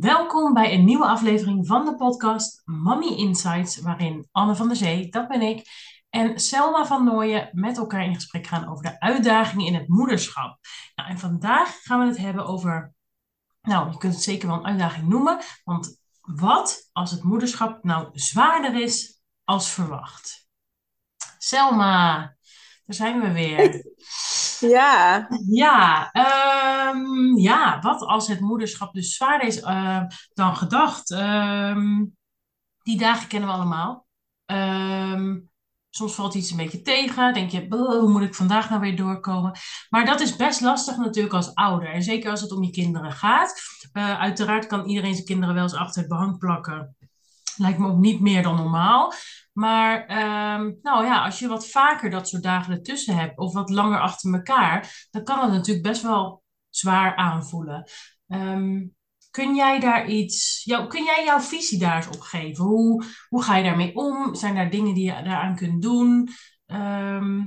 Welkom bij een nieuwe aflevering van de podcast Mommy Insights, waarin Anne van der Zee, dat ben ik, en Selma van Nooyen met elkaar in gesprek gaan over de uitdagingen in het moederschap. Nou, en vandaag gaan we het hebben over, nou, je kunt het zeker wel een uitdaging noemen, want wat als het moederschap nou zwaarder is als verwacht? Selma, daar zijn we weer. Ja. Ja, ehm, ja, wat als het moederschap dus zwaarder is eh, dan gedacht? Ehm, die dagen kennen we allemaal. Ehm, soms valt iets een beetje tegen. Denk je, "Buh, hoe moet ik vandaag nou weer doorkomen? Maar dat is best lastig natuurlijk als ouder. En zeker als het om je kinderen gaat. Eh, uiteraard kan iedereen zijn kinderen wel eens achter het behang plakken. Lijkt me ook niet meer dan normaal. Maar ehm, nou ja, als je wat vaker dat soort dagen ertussen hebt, of wat langer achter elkaar, dan kan het natuurlijk best wel zwaar aanvoelen. Ehm, kun jij daar iets, jou, kun jij jouw visie daar eens op geven? Hoe, hoe ga je daarmee om? Zijn er dingen die je daaraan kunt doen? Ehm,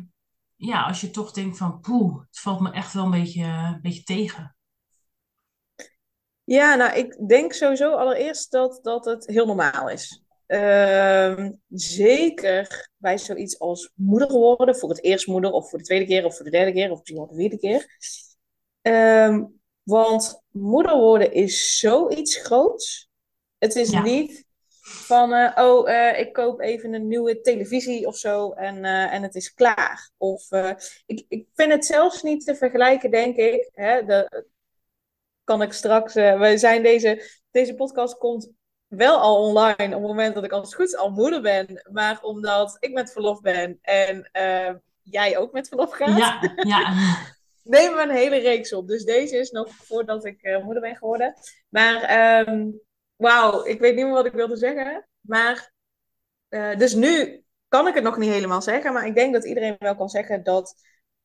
ja, als je toch denkt van, poeh, het valt me echt wel een beetje, een beetje tegen. Ja, nou, ik denk sowieso allereerst dat, dat het heel normaal is. Ehm, zeker bij zoiets als moeder worden, voor het eerst moeder, of voor de tweede keer, of voor de derde keer, of misschien wel de vierde keer. Ehm, want moeder worden is zoiets groots. Het is Ja, niet van, eh, oh, eh, ik koop even een nieuwe televisie of zo en, eh, en het is klaar. Of ik, ik vind het zelfs niet te vergelijken, denk ik. Hè, de, kan ik straks. eh, we zijn deze, deze podcast komt wel al online op het moment dat ik als het goed is al moeder ben. Maar omdat ik met verlof ben en eh, jij ook met verlof gaat, ja, ja, nemen we een hele reeks op. Dus deze is nog voordat ik eh, moeder ben geworden. Maar ehm, wauw, ik weet niet meer wat ik wilde zeggen. Maar dus nu kan ik het nog niet helemaal zeggen. Maar ik denk dat iedereen wel kan zeggen dat,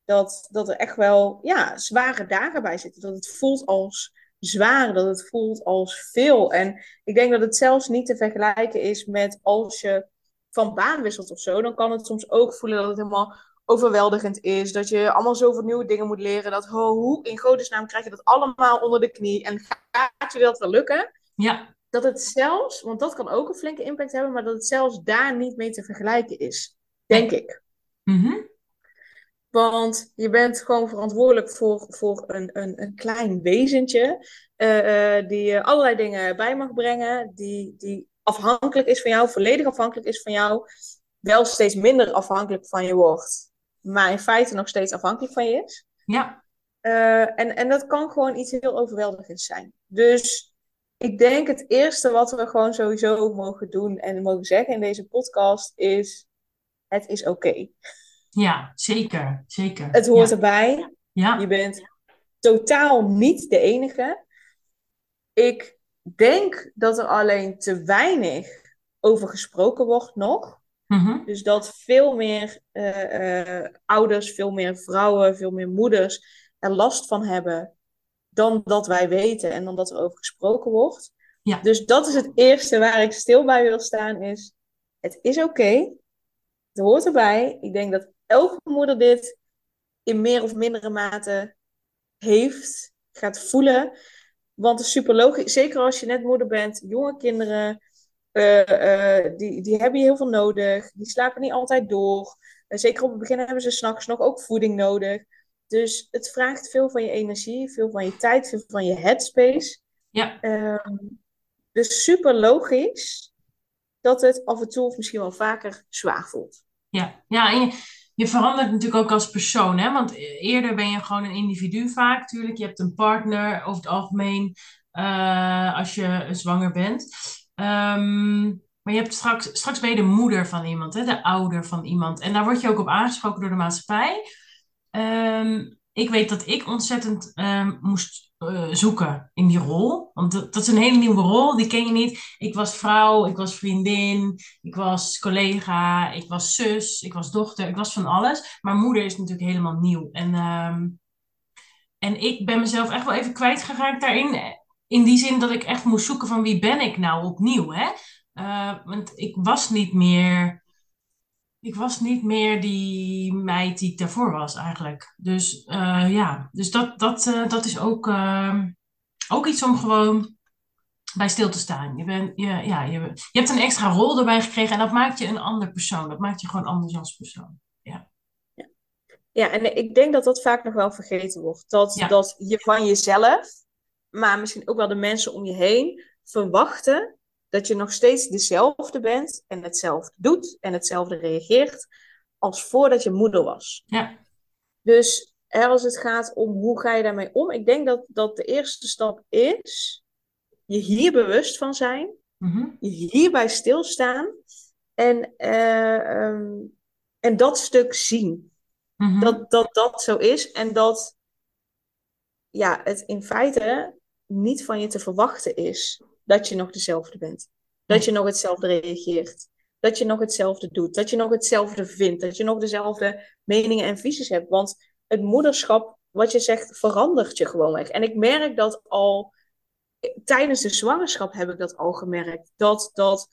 dat, dat er echt wel ja, zware dagen bij zitten. Dat het voelt als zwaar, dat het voelt als veel. En ik denk dat het zelfs niet te vergelijken is met als je van baan wisselt of zo. Dan kan het soms ook voelen dat het helemaal overweldigend is. Dat je allemaal zoveel nieuwe dingen moet leren. Dat ho, hoe in godesnaam krijg je dat allemaal onder de knie? En gaat je dat wel lukken? ja, Dat het zelfs, want dat kan ook een flinke impact hebben, maar dat het zelfs daar niet mee te vergelijken is. Denk ik. Mhm. Want je bent gewoon verantwoordelijk voor, voor een, een, een klein wezentje. eh, eh, die je allerlei dingen bij mag brengen. Die, die afhankelijk is van jou, volledig afhankelijk is van jou. Wel steeds minder afhankelijk van je wordt. Maar in feite nog steeds afhankelijk van je is. Ja, Eh, en, en dat kan gewoon iets heel overweldigends zijn. Dus ik denk het eerste wat we gewoon sowieso mogen doen en mogen zeggen in deze podcast is: het is oké. Ja, zeker, zeker. Het hoort Ja, erbij. ja. Je bent totaal niet de enige. Ik denk dat er alleen te weinig over gesproken wordt nog. Mhm. Dus dat veel meer eh, eh, ouders, veel meer vrouwen, veel meer moeders er last van hebben dan dat wij weten en dan dat er over gesproken wordt. Ja, Dus dat is het eerste waar ik stil bij wil staan, is het is oké, het hoort erbij. Ik denk dat elke moeder dit in meer of mindere mate heeft, gaat voelen. Want het is super logisch, zeker als je net moeder bent, jonge kinderen, eh, eh, die, die hebben je heel veel nodig. Die slapen niet altijd door. Eh, zeker op het begin hebben ze s'nachts nog ook voeding nodig. Dus het vraagt veel van je energie, veel van je tijd, veel van je headspace. ja, Ehm, dus super logisch dat het af en toe of misschien wel vaker zwaar voelt. ja. Ja, en je, je verandert natuurlijk ook als persoon, hè? Want eerder ben je gewoon een individu vaak, tuurlijk. Je hebt een partner over het algemeen eh, als je zwanger bent. Ehm, maar je hebt straks, straks ben je de moeder van iemand, hè? De ouder van iemand. En daar word je ook op aangesproken door de maatschappij. Ehm, ik weet dat ik ontzettend ehm, moest eh, zoeken in die rol. Want dat, is een hele nieuwe rol, die ken je niet. Ik was vrouw, ik was vriendin, ik was collega, ik was zus, ik was dochter, ik was van alles. Maar moeder is natuurlijk helemaal nieuw. En, ehm, en ik ben mezelf echt wel even kwijtgeraakt daarin. In die zin dat ik echt moest zoeken van wie ben ik nou opnieuw, hè? Eh, want ik was niet meer ik was niet meer die meid die ik daarvoor was eigenlijk. Dus eh, ja, dus dat, dat, eh, dat is ook, eh, ook iets om gewoon bij stil te staan. Je, bent, je, ja, je, je hebt een extra rol erbij gekregen en dat maakt je een ander persoon. Dat maakt je gewoon anders als persoon. Ja. Ja, en ik denk dat dat vaak nog wel vergeten wordt. Dat, Ja. dat je van jezelf, maar misschien ook wel de mensen om je heen, verwachten dat je nog steeds dezelfde bent en hetzelfde doet en hetzelfde reageert als voordat je moeder was. Ja. Dus hè, als het gaat om hoe ga je daarmee om, ik denk dat, dat de eerste stap is je hier bewust van zijn, Mhm. je hierbij stilstaan en, eh, ehm, en dat stuk zien Mhm. dat, dat dat zo is en dat ja, het in feite niet van je te verwachten is dat je nog dezelfde bent. Dat je nog hetzelfde reageert. Dat je nog hetzelfde doet. Dat je nog hetzelfde vindt. Dat je nog dezelfde meningen en visies hebt. Want het moederschap, wat je zegt, verandert je gewoon weg. En ik merk dat al tijdens de zwangerschap heb ik dat al gemerkt. Dat, dat,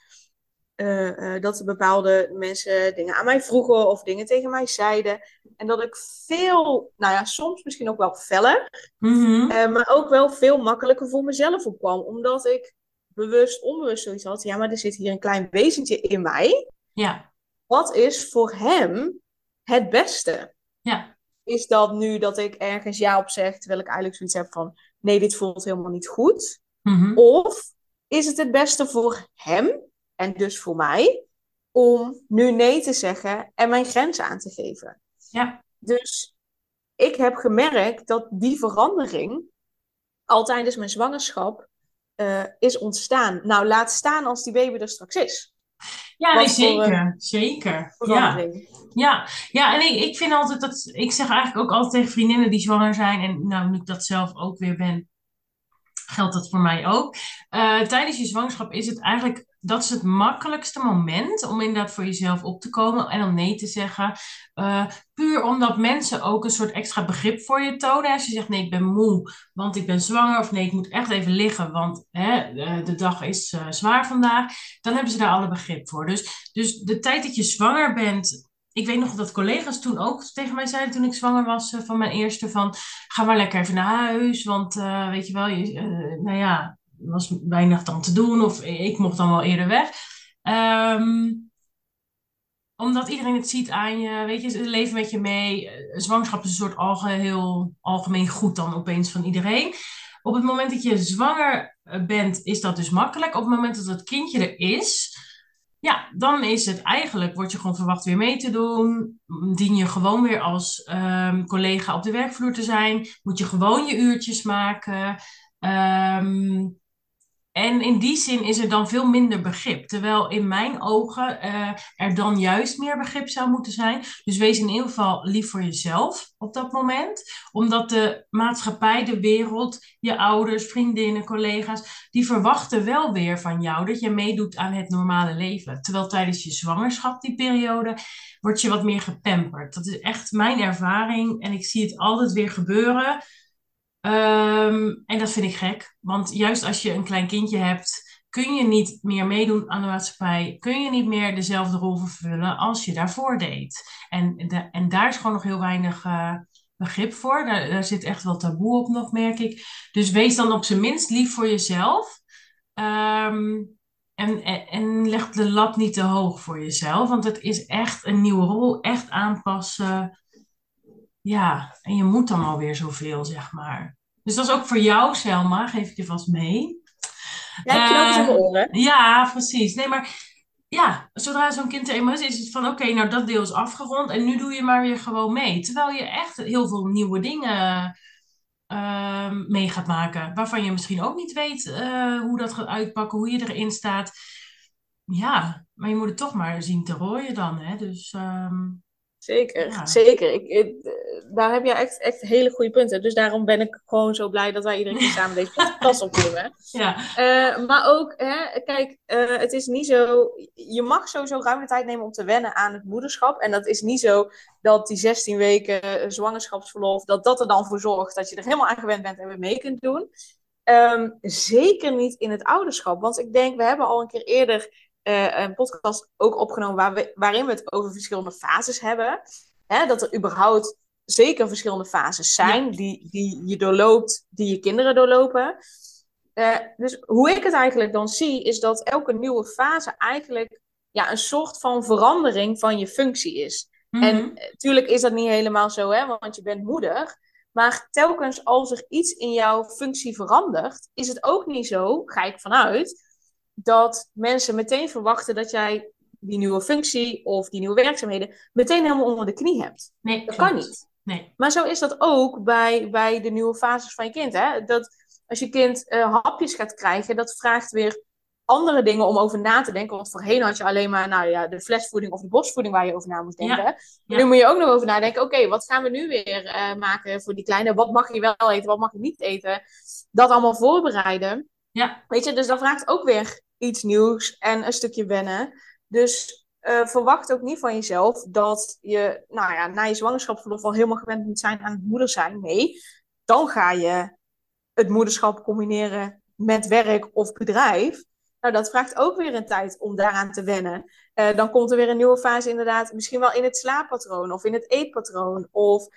eh, eh, dat bepaalde mensen dingen aan mij vroegen of dingen tegen mij zeiden. En dat ik veel, nou ja, soms misschien ook wel feller, Mhm. eh, maar ook wel veel makkelijker voor mezelf opkwam. Omdat ik bewust, onbewust zoiets had. Ja, maar er zit hier een klein wezentje in mij. Ja. Wat is voor hem het beste? Ja. Is dat nu dat ik ergens ja op zeg, terwijl ik eigenlijk zoiets heb van... Nee, dit voelt helemaal niet goed. Mhm. Of is het het beste voor hem, en dus voor mij, om nu nee te zeggen en mijn grenzen aan te geven? Ja. Dus ik heb gemerkt dat die verandering al tijdens mijn zwangerschap eh, is ontstaan. Nou, laat staan als die baby er straks is. Ja, nee, voor, zeker. Zeker. Ja. Ja, ja en ik, ik vind altijd dat, ik zeg eigenlijk ook altijd tegen vriendinnen die zwanger zijn, en nou, nu ik dat zelf ook weer ben, geldt dat voor mij ook. Eh, tijdens je zwangerschap is het eigenlijk, dat is het makkelijkste moment om inderdaad voor jezelf op te komen en om nee te zeggen. Eh, puur omdat mensen ook een soort extra begrip voor je tonen. Als je zegt, nee, ik ben moe, want ik ben zwanger, of nee, ik moet echt even liggen, want hè, eh, de dag is eh, zwaar vandaag, dan hebben ze daar alle begrip voor. Dus, dus de tijd dat je zwanger bent, ik weet nog dat collega's toen ook tegen mij zeiden toen ik zwanger was van mijn eerste van ga maar lekker even naar huis, want weet je wel, je, nou ja, was weinig dan te doen of ik mocht dan wel eerder weg. Ehm, omdat iedereen het ziet aan je, weet je, ze leven met je mee. Zwangerschap is een soort algeheel, algemeen goed dan opeens van iedereen. Op het moment dat je zwanger eh, bent, is dat dus makkelijk. Op het moment dat het kindje er is, ja, dan is het eigenlijk, word je gewoon verwacht weer mee te doen. Dien je gewoon weer als ehm, collega op de werkvloer te zijn. Moet je gewoon je uurtjes maken. Ehm, en in die zin is er dan veel minder begrip. Terwijl in mijn ogen eh, er dan juist meer begrip zou moeten zijn. Dus wees in ieder geval lief voor jezelf op dat moment. Omdat de maatschappij, de wereld, je ouders, vriendinnen, collega's, die verwachten wel weer van jou dat je meedoet aan het normale leven. Terwijl tijdens je zwangerschap, die periode, word je wat meer gepamperd. Dat is echt mijn ervaring en ik zie het altijd weer gebeuren. Ehm, en dat vind ik gek, want juist als je een klein kindje hebt, kun je niet meer meedoen aan de maatschappij, kun je niet meer dezelfde rol vervullen als je daarvoor deed. En, en daar is gewoon nog heel weinig eh, begrip voor. Daar, daar zit echt wel taboe op nog, merk ik. Dus wees dan op zijn minst lief voor jezelf. Ehm, en, en, en leg de lat niet te hoog voor jezelf, want het is echt een nieuwe rol, echt aanpassen. Ja, en je moet dan alweer zoveel, zeg maar. Dus dat is ook voor jou, Selma, geef ik je vast mee. Ja, ik knoop eens in mijn Eh, oren. ja, precies. Nee, maar ja, zodra zo'n kind er eenmaal is, is het van oké, nou dat deel is afgerond en nu doe je maar weer gewoon mee. Terwijl je echt heel veel nieuwe dingen ehm, mee gaat maken, waarvan je misschien ook niet weet eh, hoe dat gaat uitpakken, hoe je erin staat. Ja, maar je moet het toch maar zien te rooien dan, hè? Dus ehm, Zeker, Ja. zeker. Ik, ik- eh, daar heb je echt, echt hele goede punten. Dus daarom ben ik gewoon zo blij dat wij iedere keer samen deze podcast opnemen. ja, Eh, maar ook, hè, kijk, eh, het is niet zo. Je mag sowieso ruim de tijd nemen om te wennen aan het moederschap. En dat is niet zo dat die 16 weken zwangerschapsverlof, dat dat er dan voor zorgt dat je er helemaal aan gewend bent en weer mee kunt doen. Ehm, zeker niet in het ouderschap. Want ik denk, we hebben al een keer eerder eh, een podcast ook opgenomen waar we, waarin we het over verschillende fases hebben. Hè, dat er überhaupt zeker verschillende fases zijn die, die je doorloopt, die je kinderen doorlopen. eh, dus hoe ik het eigenlijk dan zie, is dat elke nieuwe fase eigenlijk ja, een soort van verandering van je functie is. En natuurlijk is dat niet helemaal zo, hè, want je bent moeder. Maar telkens als er iets in jouw functie verandert, is het ook niet zo, ga ik vanuit, dat mensen meteen verwachten dat jij die nieuwe functie of die nieuwe werkzaamheden meteen helemaal onder de knie hebt. Nee, dat kan niet. Nee. Maar zo is dat ook bij, bij de nieuwe fases van je kind. Hè? Dat als je kind uh, hapjes gaat krijgen, dat vraagt weer andere dingen om over na te denken. Want voorheen had je alleen maar nou ja, de flesvoeding of de bosvoeding waar je over na moest denken. Nu moet je ook nog over nadenken. Oké, wat gaan we nu weer uh, maken voor die kleine? Wat mag je wel eten, wat mag je niet eten? Dat allemaal voorbereiden. Ja. Weet je, dus dat vraagt ook weer iets nieuws en een stukje wennen. Dus uh, verwacht ook niet van jezelf dat je nou ja, na je zwangerschapsverlof al helemaal gewend moet zijn aan het moeder zijn. Nee, dan ga je het moederschap combineren met werk of bedrijf. Nou, dat vraagt ook weer een tijd om daaraan te wennen. Uh, dan komt er weer een nieuwe fase, inderdaad, misschien wel in het slaappatroon of in het eetpatroon. Of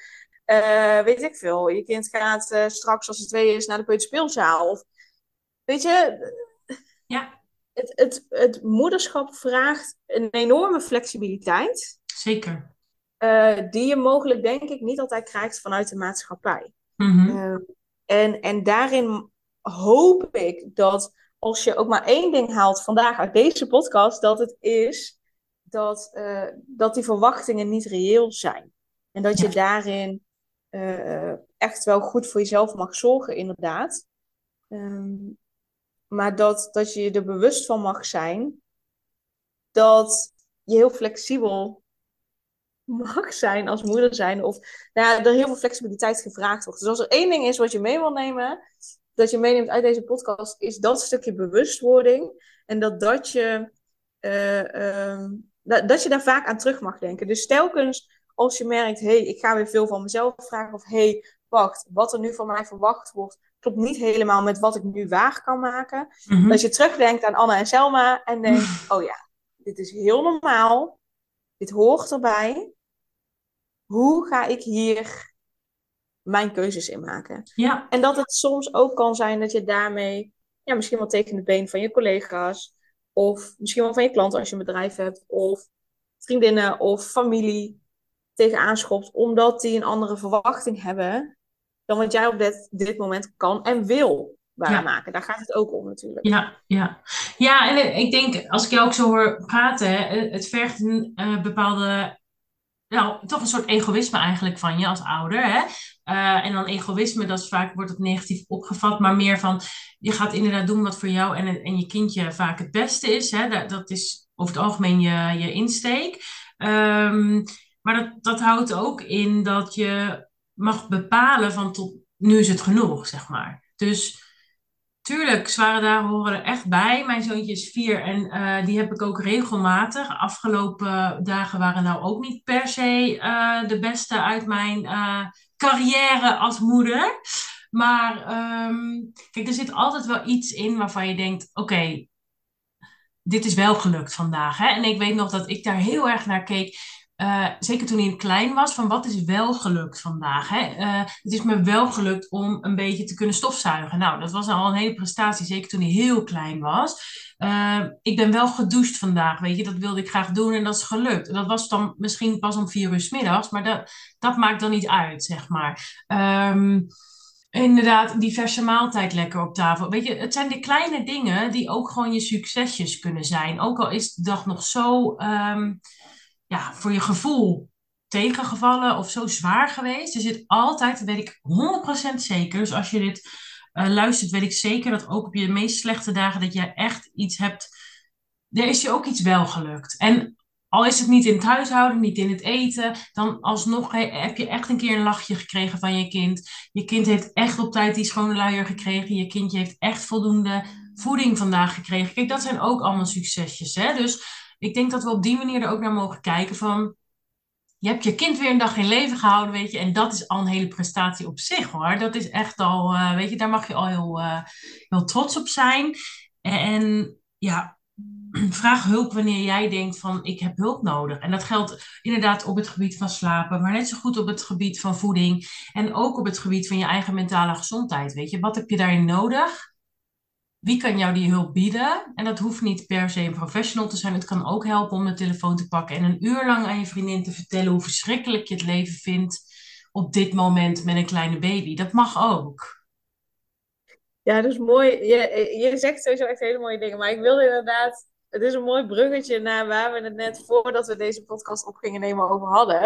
uh, weet ik veel, je kind gaat straks als het twee is naar de peuterspeelzaal. Of weet je, ja. het, het, het moederschap vraagt een enorme flexibiliteit. Zeker. die je mogelijk, denk ik, niet altijd krijgt vanuit de maatschappij. Mm -hmm. en, en daarin hoop ik dat als je ook maar één ding haalt vandaag uit deze podcast, dat het is dat, uh, dat die verwachtingen niet reëel zijn. En dat je daarin uh, echt wel goed voor jezelf mag zorgen, inderdaad. Um, maar dat, dat je er bewust van mag zijn dat je heel flexibel mag zijn als moeder zijn. Of nou ja, er heel veel flexibiliteit gevraagd wordt. Dus als er één ding is wat je mee wil nemen, dat je meeneemt uit deze podcast, is dat stukje bewustwording. En dat, dat, je, uh, uh, dat, dat je daar vaak aan terug mag denken. Dus telkens als je merkt, hé, hey, ik ga weer veel van mezelf vragen. Of hé, hey, wacht, wat er nu van mij verwacht wordt, klopt niet helemaal met wat ik nu waar kan maken. Mm -hmm. Dat je terugdenkt aan Anna en Selma en denkt, oh ja, dit is heel normaal. Dit hoort erbij. Hoe ga ik hier mijn keuzes in maken. Ja. En dat het soms ook kan zijn dat je daarmee ja, misschien wel tegen de been van je collega's, of misschien wel van je klanten als je een bedrijf hebt, of vriendinnen of familie tegenaan schopt, omdat die een andere verwachting hebben dan wat jij op dit, dit moment kan en wil waarmaken. Ja. Daar gaat het ook om natuurlijk. Ja, ja. ja en ik denk, als ik jou ook zo hoor praten, het vergt een uh, bepaalde nou, toch een soort egoïsme eigenlijk van je als ouder. Hè? Uh, en dan egoïsme, dat is vaak wordt het negatief opgevat, maar meer van je gaat inderdaad doen wat voor jou en, en je kindje vaak het beste is. Hè? Dat, dat is over het algemeen je, je insteek. Um, maar dat, dat houdt ook in dat je mag bepalen van tot nu is het genoeg, zeg maar. Dus Tuurlijk, zware dagen horen er echt bij. Mijn zoontje is vier en uh, die heb ik ook regelmatig. Afgelopen dagen waren nou ook niet per se uh, de beste uit mijn uh, carrière als moeder. Maar um, kijk, er zit altijd wel iets in waarvan je denkt: oké, dit is wel gelukt vandaag. Hè? En ik weet nog dat ik daar heel erg naar keek. Uh, zeker toen hij klein was, van wat is wel gelukt vandaag. Hè? Uh, het is me wel gelukt om een beetje te kunnen stofzuigen. Nou, dat was al een hele prestatie, zeker toen hij heel klein was. Uh, ik ben wel gedoucht vandaag, weet je, dat wilde ik graag doen en dat is gelukt. Dat was dan misschien pas om vier uur s middags, maar dat, dat maakt dan niet uit, zeg maar. Um, inderdaad, diverse maaltijd lekker op tafel. Weet je, het zijn de kleine dingen die ook gewoon je succesjes kunnen zijn. Ook al is de dag nog zo... Um, ja, voor je gevoel tegengevallen of zo zwaar geweest. Er zit altijd, dat weet ik 100% zeker. Dus als je dit uh, luistert, weet ik zeker dat ook op je meest slechte dagen dat je echt iets hebt. Er is je ook iets wel gelukt. En al is het niet in het huishouden, niet in het eten, dan alsnog heb je echt een keer een lachje gekregen van je kind. Je kind heeft echt op tijd die schone luier gekregen. Je kindje heeft echt voldoende voeding vandaag gekregen. Kijk, dat zijn ook allemaal succesjes. Hè? Dus ik denk dat we op die manier er ook naar mogen kijken van... Je hebt je kind weer een dag in leven gehouden, weet je. En dat is al een hele prestatie op zich, hoor. Dat is echt al, uh, weet je, daar mag je al heel, uh, heel trots op zijn. En, en ja, vraag hulp wanneer jij denkt van ik heb hulp nodig. En dat geldt inderdaad op het gebied van slapen, maar net zo goed op het gebied van voeding en ook op het gebied van je eigen mentale gezondheid. Weet je, wat heb je daarin nodig? Wie kan jou die hulp bieden? En dat hoeft niet per se een professional te zijn. Het kan ook helpen om de telefoon te pakken en een uur lang aan je vriendin te vertellen hoe verschrikkelijk je het leven vindt op dit moment met een kleine baby. Dat mag ook. Ja, dat is mooi. Je, je zegt sowieso echt hele mooie dingen. Maar ik wil inderdaad. Het is een mooi bruggetje naar waar we het net voordat we deze podcast op gingen nemen over hadden.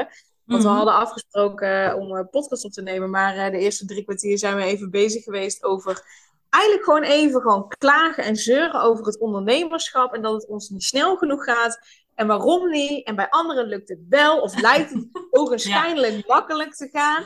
Want we Mhm. hadden afgesproken om een podcast op te nemen. Maar eh, de eerste drie kwartier zijn we even bezig geweest over. Eigenlijk gewoon even gewoon klagen en zeuren over het ondernemerschap. En dat het ons niet snel genoeg gaat. En waarom niet? En bij anderen lukt het wel. Of lijkt het ogenschijnlijk makkelijk te gaan.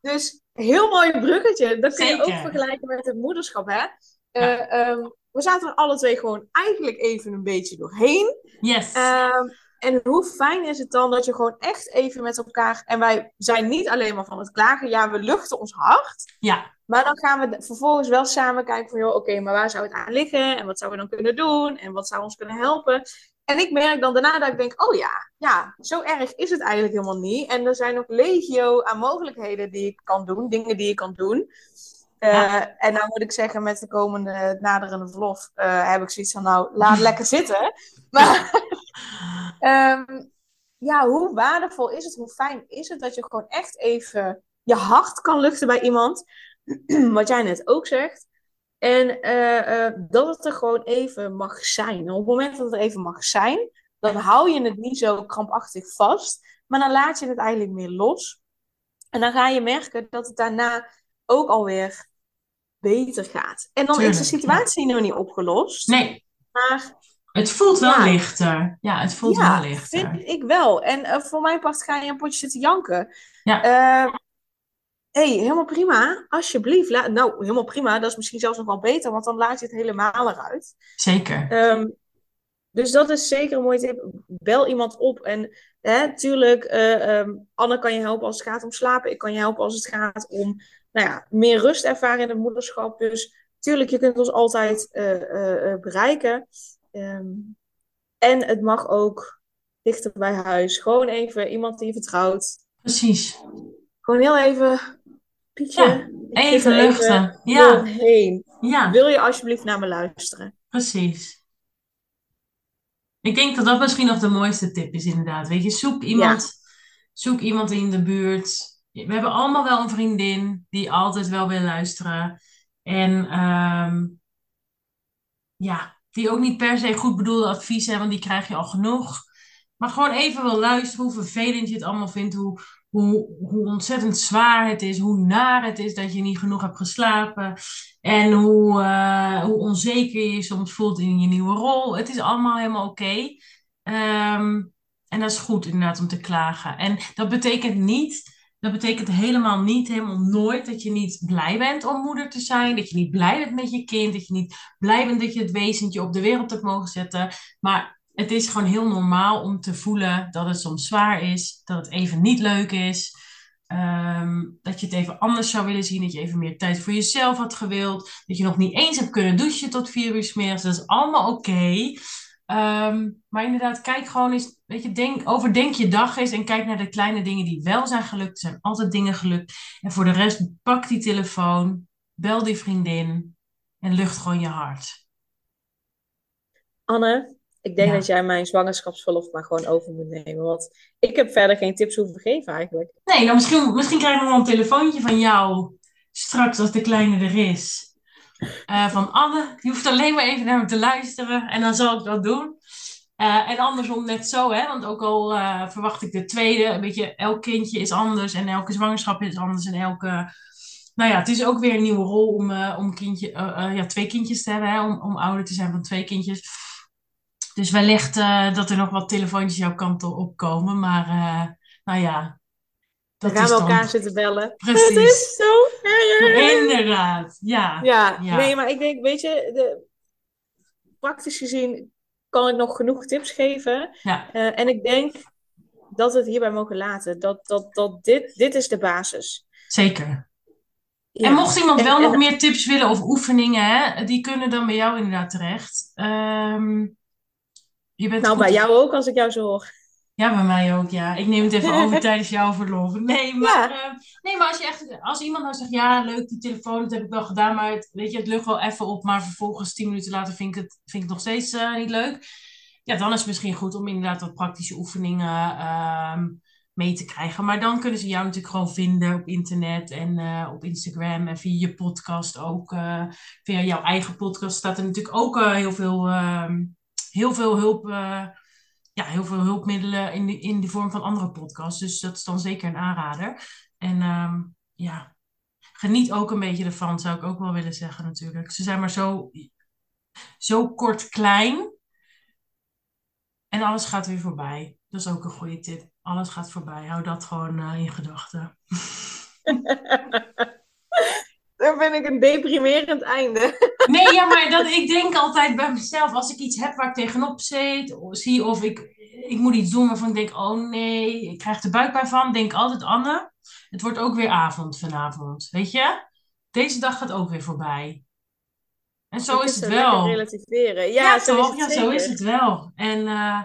Dus heel mooi bruggetje. Dat kun je Zeker. ook vergelijken met het moederschap, hè? Eh, ehm, we zaten er alle twee gewoon eigenlijk even een beetje doorheen. Yes. Ehm, en hoe fijn is het dan dat je gewoon echt even met elkaar... En wij zijn niet alleen maar van het klagen. Ja, we luchten ons hart. ja, Maar dan gaan we vervolgens wel samen kijken van... joh, oké, maar waar zou het aan liggen? En wat zouden we dan kunnen doen? En wat zou ons kunnen helpen? En ik merk dan daarna dat ik denk... oh ja, ja, zo erg is het eigenlijk helemaal niet. En er zijn nog legio aan mogelijkheden die ik kan doen. Dingen die ik kan doen. Eh, Ja. En nou moet ik zeggen, met de komende naderende verlof... eh, heb ik zoiets van, nou, laat lekker zitten. Maar... Ehm, ja, hoe waardevol is het, hoe fijn is het dat je gewoon echt even je hart kan luchten bij iemand, wat jij net ook zegt. En eh, dat het er gewoon even mag zijn. Op het moment dat het er even mag zijn, dan hou je het niet zo krampachtig vast, maar dan laat je het eigenlijk meer los. En dan ga je merken dat het daarna ook alweer beter gaat. En dan is de situatie nog niet opgelost, nee, maar het voelt wel Ja. lichter. Ja, het voelt Ja, wel lichter. vind ik wel. En eh, voor mijn part ga je een potje zitten janken. Ja. Eh, hey, helemaal prima. Alsjeblieft. La- nou, helemaal prima. Dat is misschien zelfs nog wel beter, want dan laat je het helemaal eruit. Zeker. Ehm, dus dat is zeker een mooie tip. Bel iemand op. En hè, tuurlijk, ehm, Anne kan je helpen als het gaat om slapen. Ik kan je helpen als het gaat om nou ja, meer rust ervaren in het moederschap. Dus tuurlijk, je kunt ons altijd eh, eh, eh, bereiken. Ehm, en het mag ook dichter bij huis. Gewoon even iemand die je vertrouwt. Precies. Gewoon heel even, Pietje, Ja, Even luchten. Ja, ja, Wil je alsjeblieft naar me luisteren? precies. Ik denk dat dat misschien nog de mooiste tip is, inderdaad. Weet je, zoek iemand, zoek iemand in de buurt. We hebben allemaal wel een vriendin die altijd wel wil luisteren. En ehm, ja, die ook niet per se goed bedoelde advies hebben, want die krijg je al genoeg. Maar gewoon even wil luisteren hoe vervelend je het allemaal vindt, hoe, hoe, hoe ontzettend zwaar het is, hoe naar het is dat je niet genoeg hebt geslapen. En hoe, eh, hoe onzeker je je soms voelt in je nieuwe rol. Het is allemaal helemaal oké. Ehm, en dat is goed inderdaad om te klagen. En dat betekent niet, dat betekent helemaal niet, helemaal nooit dat je niet blij bent om moeder te zijn. Dat je niet blij bent met je kind. Dat je niet blij bent dat je het wezentje op de wereld hebt mogen zetten. Maar het is gewoon heel normaal om te voelen dat het soms zwaar is. Dat het even niet leuk is. Ehm, dat je het even anders zou willen zien. Dat je even meer tijd voor jezelf had gewild. Dat je nog niet eens hebt kunnen douchen tot vier uur. Dat is allemaal oké. Ehm, maar inderdaad, kijk gewoon eens. Weet je, denk, overdenk je dag eens. En kijk naar de kleine dingen die wel zijn gelukt. Er zijn altijd dingen gelukt. En voor de rest, pak die telefoon. Bel die vriendin. En lucht gewoon je hart. Anne, ik denk Ja. dat jij mijn zwangerschapsverlof maar gewoon over moet nemen. Want ik heb verder geen tips hoeven geven eigenlijk. Nee, nou misschien, misschien krijgen we wel een telefoontje van jou straks als de kleine er is. Eh, van Anne, je hoeft alleen maar even naar me te luisteren en dan zal ik dat doen. Eh, en andersom net zo, hè? want ook al eh, verwacht ik de tweede, weet je, elk kindje is anders en elke zwangerschap is anders en elke... Nou ja, het is ook weer een nieuwe rol om, om kindje, ja, twee kindjes te hebben, hè? Om, om ouder te zijn van twee kindjes. Dus wellicht dat er nog wat telefoontjes jouw kant op komen, maar nou ja, Dan dat gaan we dan... elkaar zitten bellen. Precies. Het is zo erg. Inderdaad, ja. Ja, Ja. nee, maar ik denk, weet je, de, praktisch gezien kan ik nog genoeg tips geven. Ja, Eh, en ik denk dat we het hierbij mogen laten. Dat, dat, dat dit, dit is de basis. zeker. Ja. En mocht iemand wel en- nog meer tips willen of oefeningen, hè, die kunnen dan bij jou inderdaad terecht. Ehm, je bent Nou, goed- bij jou ook, als ik jou zo hoor. Ja, bij mij ook, ja. Ik neem het even over tijdens jouw verlof. Nee, maar, Ja. eh, nee, maar als, je echt, als iemand nou zegt, ja, leuk die telefoon, dat heb ik wel gedaan, maar het, weet je, het lucht wel even op, maar vervolgens tien minuten later vind ik het, vind ik nog steeds eh, niet leuk. Ja, dan is het misschien goed om inderdaad wat praktische oefeningen ehm, mee te krijgen. Maar dan kunnen ze jou natuurlijk gewoon vinden op internet en eh, op Instagram en via je podcast ook. via jouw eigen podcast staat er natuurlijk ook heel veel, ehm, heel veel hulp. Ja, heel veel hulpmiddelen in de, in de vorm van andere podcasts. Dus dat is dan zeker een aanrader. En ehm, ja, geniet ook een beetje ervan, zou ik ook wel willen zeggen natuurlijk. Ze zijn maar zo, zo kort klein. En alles gaat weer voorbij. Dat is ook een goede tip. Alles gaat voorbij. Hou dat gewoon eh, in gedachten. Dan vind ik een deprimerend einde. Nee, ja, maar dat, ik denk altijd bij mezelf, als ik iets heb waar ik tegenop zit, of zie of ik, ik moet iets doen waarvan ik denk, oh nee, ik krijg er buikpijn van, denk altijd, Anne, het wordt ook weer avond vanavond, weet je? Deze dag gaat ook weer voorbij. En zo is het wel. relativeren. Ja, Ja, zo is het Ja, zo is het wel. En eh,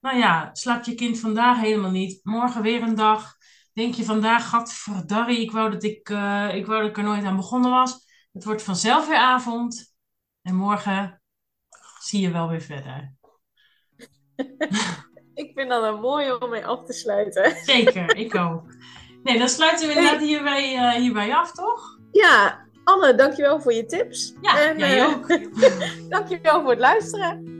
nou ja, slaapt je kind vandaag helemaal niet. Morgen weer een dag. Denk je vandaag, gadverdarrie, ik wou dat ik, eh, ik wou dat ik er nooit aan begonnen was. Het wordt vanzelf weer avond. En morgen zie je wel weer verder. Ik vind dat een mooie om mee af te sluiten. Zeker, ik ook. Nee, dan sluiten we inderdaad hierbij, eh, hierbij af, toch? Ja, Anne, dankjewel voor je tips. Ja, en, jij ook. Dankjewel voor het luisteren.